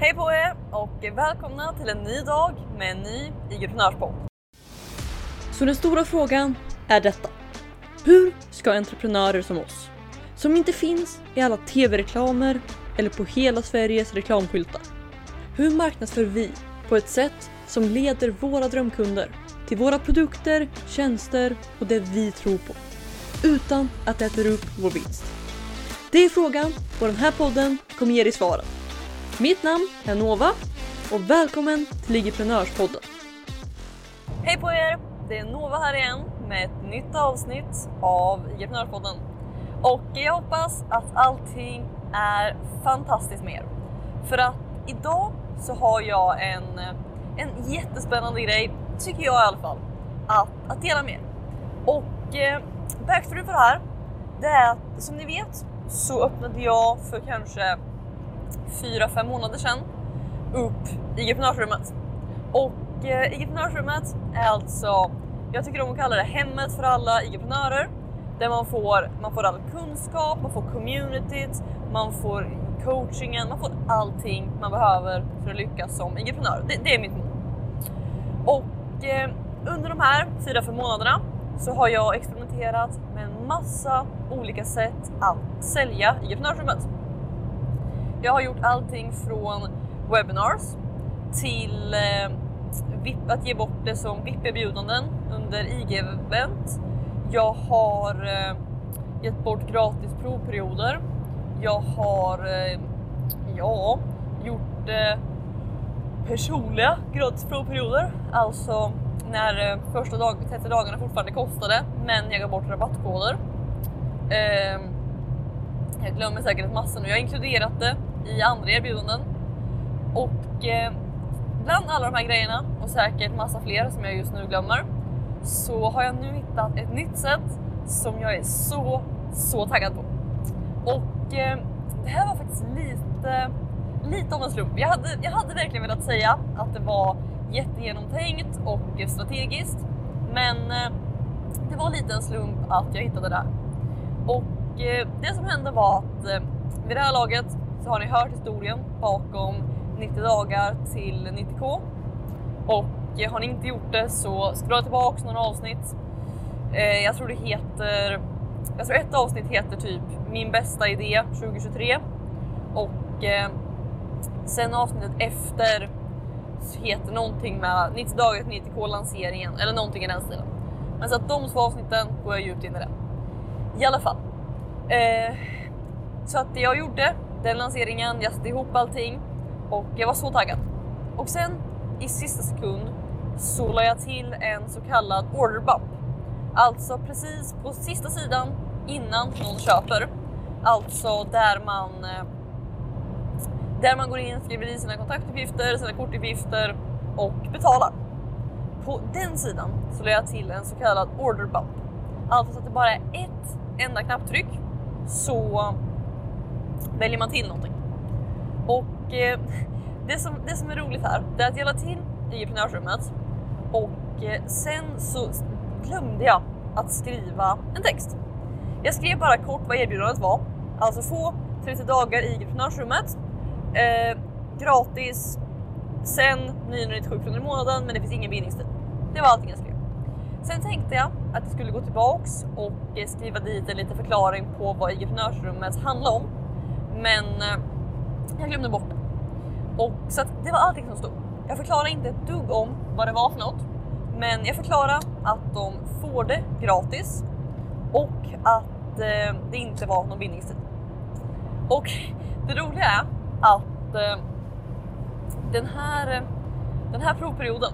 Hej på er och välkomna till en ny dag med en ny entreprenörspodd! Så den stora frågan är detta. Hur ska entreprenörer som oss, som inte finns i alla tv-reklamer eller på hela Sveriges reklamskyltar. Hur marknadsför vi på ett sätt som leder våra drömkunder till våra produkter, tjänster och det vi tror på. Utan att det äter upp vår vinst. Det är frågan och den här podden kommer ge dig svaren. Mitt namn är Nova och välkommen till Ligiprenörspodden. Hej på er! Det är Nova här igen med ett nytt avsnitt av Ligiprenörspodden. Och jag hoppas att allting är fantastiskt med er. För att idag så har jag en, en jättespännande grej, tycker jag i alla fall, att, att dela med er. Och eh, backstory för det här, det är att som ni vet så öppnade jag för kanske fyra, fem månader sedan upp i gruppenörsrummet. Och eh, IG-prenörsrummet är alltså, jag tycker om att kalla det hemmet för alla entreprenörer, Där man får, man får all kunskap, man får communityt, man får coachingen, man får allting man behöver för att lyckas som entreprenör. Det, det, är mitt mål. Och eh, under de här fyra, fem månaderna så har jag experimenterat med en massa olika sätt att sälja IG-prenörsrummet. Jag har gjort allting från webinars till eh, att ge bort det som VIP-erbjudanden under IG-event. Jag har eh, gett bort gratis provperioder. Jag har eh, ja, gjort eh, personliga gratis provperioder, alltså när eh, första dag, 30 dagarna fortfarande kostade, men jag gav bort rabattkoder. Ehm, jag glömmer säkert massor nu. Jag har inkluderat det i andra erbjudanden. Och eh, bland alla de här grejerna och säkert massa fler som jag just nu glömmer så har jag nu hittat ett nytt sätt som jag är så, så taggad på. Och eh, det här var faktiskt lite, lite av en slump. Jag hade, jag hade verkligen velat säga att det var jättegenomtänkt och strategiskt. Men eh, det var lite en slump att jag hittade det här. Och eh, det som hände var att eh, vid det här laget så har ni hört historien bakom 90 dagar till 90k. Och eh, har ni inte gjort det så scrolla tillbaks några avsnitt. Eh, jag tror det heter, jag tror ett avsnitt heter typ min bästa idé 2023 och eh, sen avsnittet efter heter någonting med 90 dagar till 90k lanseringen eller någonting i den stilen. Men så att de två avsnitten går jag djupt in i det. I alla fall. Eh, så att det jag gjorde den lanseringen, jag satte ihop allting och jag var så taggad. Och sen i sista sekund så la jag till en så kallad order bump. Alltså precis på sista sidan innan någon köper. Alltså där man eh, där man går in, skriver i sina kontaktuppgifter, sina kortuppgifter och betalar. På den sidan så la jag till en så kallad order bump. Alltså så att det bara är ett enda knapptryck så väljer man till någonting. Och eh, det, som, det som är roligt här, det är att jag la till i entreprenörsrummet och eh, sen så glömde jag att skriva en text. Jag skrev bara kort vad erbjudandet var, alltså få 30 dagar i entreprenörsrummet, Eh, gratis, sen 997 kronor i månaden men det finns ingen bindningstid. Det var allting jag skrev. Sen tänkte jag att jag skulle gå tillbaks och eh, skriva dit en liten förklaring på vad entreprenörsrummet handlar om. Men eh, jag glömde bort det. Och, så att det var allting som stod. Jag förklarade inte ett dugg om vad det var för något. Men jag förklarade att de får det gratis och att eh, det inte var någon bindningstid. Och det roliga är att eh, den, här, den här provperioden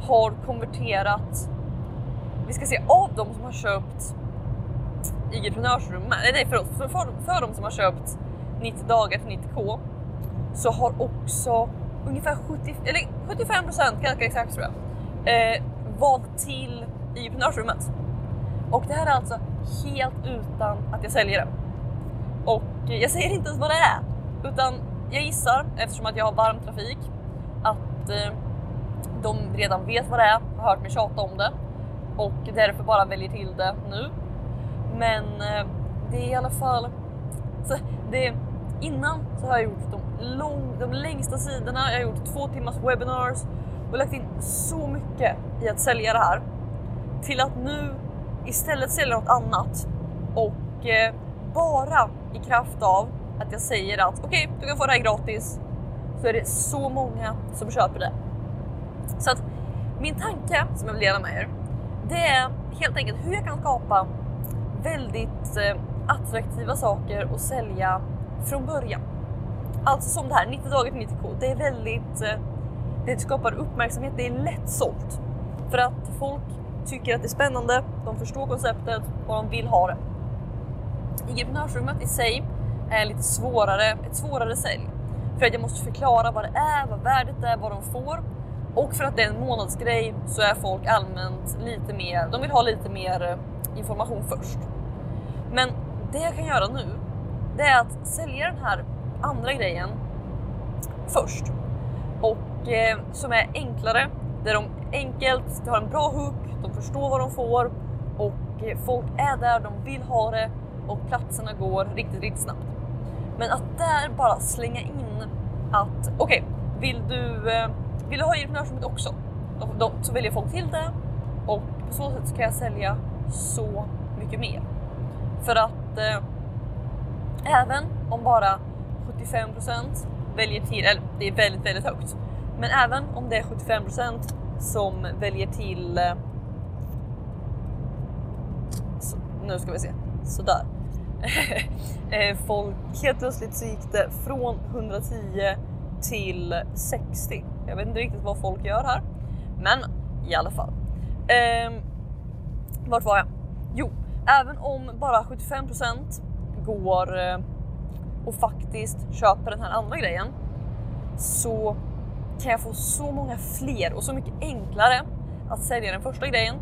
har konverterat, vi ska se av de som har köpt IG-prenörsrummet, nej förlåt, för, för, för de som har köpt 90 dagar till 90k så har också ungefär 70, eller 75 procent ganska exakt tror jag, eh, valt till i Entreprenörsrummet. Och det här är alltså helt utan att jag säljer det. Och jag säger inte ens vad det är, utan jag gissar, eftersom att jag har varm trafik, att eh, de redan vet vad det är, har hört mig tjata om det och därför bara väljer till det nu. Men eh, det är i alla fall... Så det, Innan så har jag gjort de, lång, de längsta sidorna, jag har gjort två timmars webinars och lagt in så mycket i att sälja det här. Till att nu istället sälja något annat och eh, bara i kraft av att jag säger att okej, okay, du kan få det här gratis så är det så många som köper det. Så att min tanke som jag vill dela med er, det är helt enkelt hur jag kan skapa väldigt eh, attraktiva saker och sälja från början. Alltså som det här 90 dagar till 90k. Det är väldigt, eh, det skapar uppmärksamhet, det är lätt sålt. För att folk tycker att det är spännande, de förstår konceptet och de vill ha det. Entreprenörsrummet i sig är lite svårare, ett svårare sälj. För att jag måste förklara vad det är, vad värdet är, vad de får. Och för att det är en månadsgrej så är folk allmänt lite mer, de vill ha lite mer eh, information först. Men det jag kan göra nu, det är att sälja den här andra grejen först. Och eh, som är enklare, där de enkelt, de har en bra hook, de förstår vad de får och eh, folk är där, de vill ha det och platserna går riktigt, riktigt snabbt. Men att där bara slänga in att okej, okay, vill, du, eh, vill du ha entreprenörskapet också? Då, då, så väljer folk till det och på så sätt så kan jag sälja så mycket mer. För att eh, även om bara 75% väljer till, eller det är väldigt, väldigt högt, men även om det är 75% som väljer till eh, så, nu ska vi se, sådär. Eh, folk, helt plötsligt så gick det från 110 till 60. Jag vet inte riktigt vad folk gör här, men i alla fall. Ehm, vart var jag? Jo, även om bara 75 går eh, och faktiskt köper den här andra grejen så kan jag få så många fler och så mycket enklare att sälja den första grejen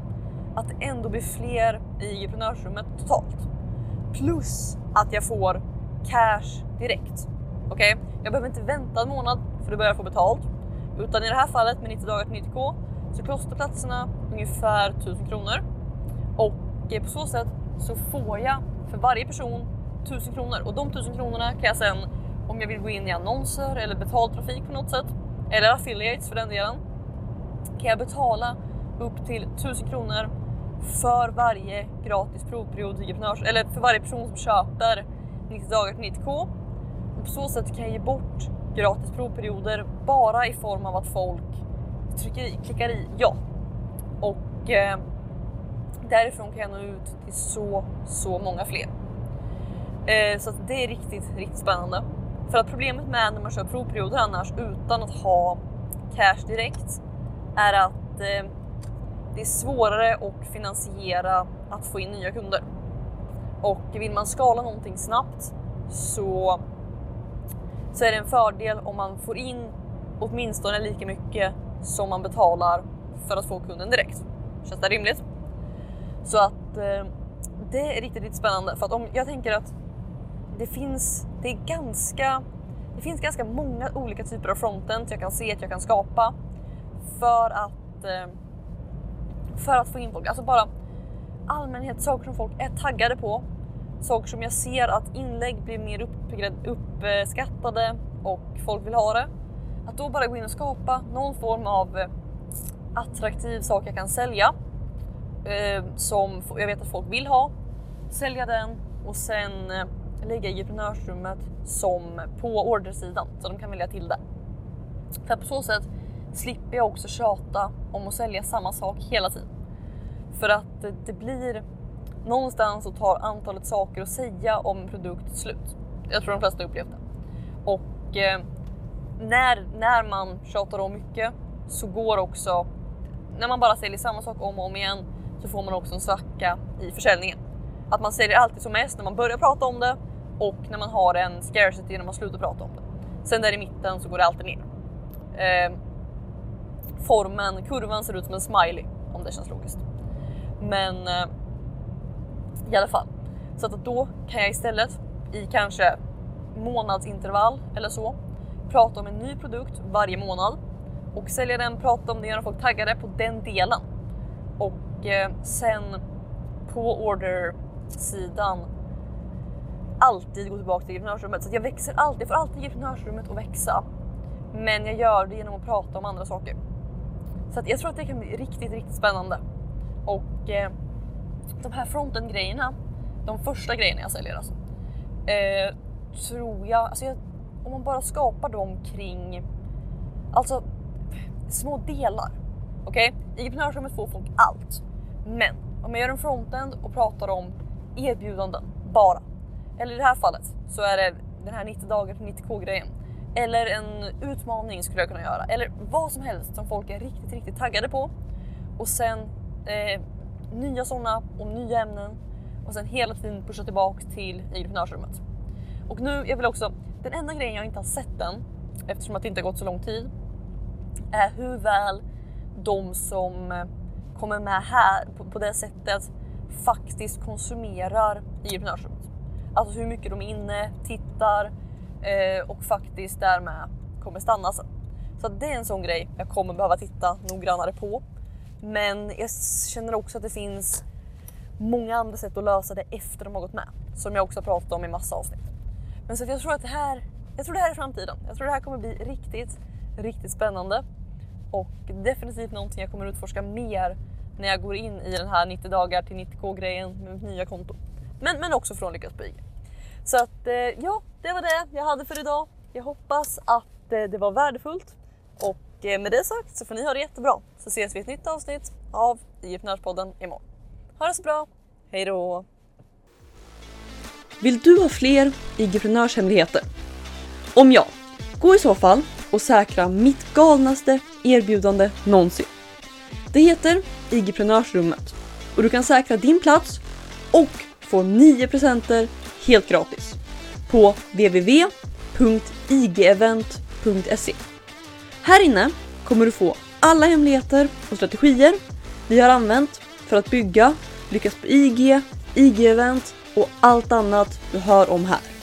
att det ändå blir fler i entreprenörsrummet totalt. Plus att jag får cash direkt. Okej, okay? jag behöver inte vänta en månad för att börja få betalt. Utan i det här fallet med 90 dagar till 90k så kostar platserna ungefär 1000 kronor. Och på så sätt så får jag för varje person 1000 kronor och de 1000 kronorna kan jag sen om jag vill gå in i annonser eller betaltrafik på något sätt eller affiliates för den delen kan jag betala upp till 1000 kronor för varje gratis provperiod eller för varje person som köper 90 dagar till 90k. Och på så sätt kan jag ge bort gratis provperioder bara i form av att folk trycker i, klickar i ja. Och eh, därifrån kan jag nå ut till så, så många fler. Eh, så det är riktigt, riktigt spännande. För att problemet med när man kör provperioder annars utan att ha cash direkt är att eh, det är svårare att finansiera att få in nya kunder. Och vill man skala någonting snabbt så, så är det en fördel om man får in åtminstone lika mycket som man betalar för att få kunden direkt. Känns det rimligt? Så att eh, det är riktigt, riktigt spännande för att om jag tänker att det finns, det är ganska, det finns ganska många olika typer av frontend jag kan se att jag kan skapa för att eh, för att få in folk. Alltså bara allmänhet, saker som folk är taggade på. Saker som jag ser att inlägg blir mer uppskattade och folk vill ha det. Att då bara gå in och skapa någon form av eh, attraktiv sak jag kan sälja eh, som jag vet att folk vill ha. Sälja den och sen ligga lägga i entreprenörsrummet som på ordersidan så de kan välja till det. För på så sätt slipper jag också tjata om att sälja samma sak hela tiden. För att det blir någonstans så tar antalet saker att säga om en produkt slut. Jag tror de flesta upplevt det. Och eh, när, när man tjatar om mycket så går också, när man bara säljer samma sak om och om igen så får man också en svacka i försäljningen. Att man säljer alltid som mest när man börjar prata om det och när man har en scarcity när man slutar prata om det. Sen där i mitten så går det alltid ner. Eh, formen, kurvan ser ut som en smiley om det känns logiskt. Men eh, i alla fall. Så att då kan jag istället i kanske månadsintervall eller så prata om en ny produkt varje månad och sälja den, prata om det, göra folk taggade på den delen. Och eh, sen på order-sidan alltid gå tillbaka till entreprenörsrummet. Så att jag växer alltid, jag får alltid entreprenörsrummet att växa. Men jag gör det genom att prata om andra saker. Så att jag tror att det kan bli riktigt, riktigt spännande. Och eh, de här fronten grejerna, de första grejerna jag säljer alltså. Eh, tror jag, alltså jag, om man bara skapar dem kring, alltså små delar. Okej, okay? i entreprenörsrummet får folk allt. Men om jag gör en frontend och pratar om erbjudanden bara. Eller i det här fallet så är det den här 90 dagar till 90k grejen. Eller en utmaning skulle jag kunna göra. Eller vad som helst som folk är riktigt, riktigt taggade på. Och sen eh, nya sådana och nya ämnen. Och sen hela tiden pusha tillbaks till entreprenörsrummet. Och nu, jag vill också, den enda grejen jag inte har sett än, eftersom att det inte har gått så lång tid, är hur väl de som eh, kommer med här på, på det sättet faktiskt konsumerar i entreprenörsrummet. Alltså hur mycket de är inne, tittar eh, och faktiskt därmed kommer stanna sen. Så det är en sån grej jag kommer behöva titta noggrannare på. Men jag känner också att det finns många andra sätt att lösa det efter de har gått med. Som jag också pratat om i massa avsnitt. Men så jag tror att det här, jag tror det här är framtiden. Jag tror det här kommer bli riktigt, riktigt spännande. Och definitivt någonting jag kommer utforska mer när jag går in i den här 90 dagar till 90k grejen med mitt nya konto. Men, men också från Lyckas på IG. Så att eh, ja, det var det jag hade för idag. Jag hoppas att eh, det var värdefullt och eh, med det sagt så får ni ha det jättebra så ses vi i ett nytt avsnitt av IF-podden imorgon. Ha det så bra, hej då! Vill du ha fler IG-prenörshemligheter? Om ja, gå i så fall och säkra mitt galnaste erbjudande någonsin. Det heter IG-prenörsrummet och du kan säkra din plats och få 9 presenter helt gratis på www.igevent.se. Här inne kommer du få alla hemligheter och strategier vi har använt för att bygga Lyckas på IG, IG-event och allt annat du hör om här.